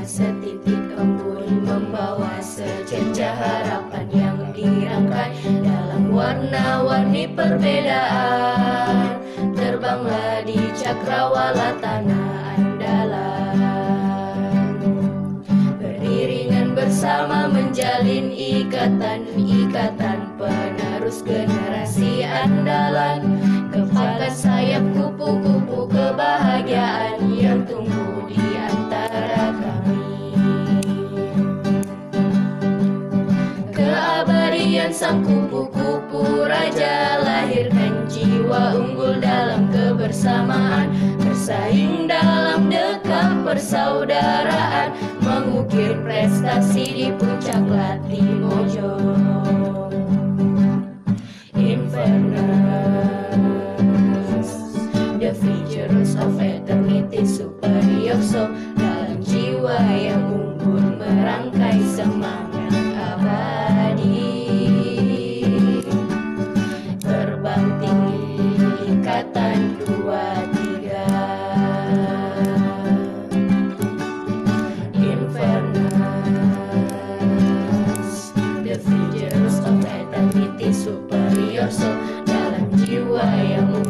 Setitik embun Membawa secerca harapan yang dirangkai Dalam warna-warni perbedaan. Terbanglah di cakrawala tanah andalan. Beriringan bersama menjalin ikatan-ikatan Penerus generasi andalan. Kepakan sayap Keabadian sang kupu-kupu raja Lahirkan jiwa unggul dalam kebersamaan. Bersaing dalam dekam persaudaraan Mengukir prestasi di puncak Latimojo Inverness The features of eternity superior so Serioso dalam jiwa yang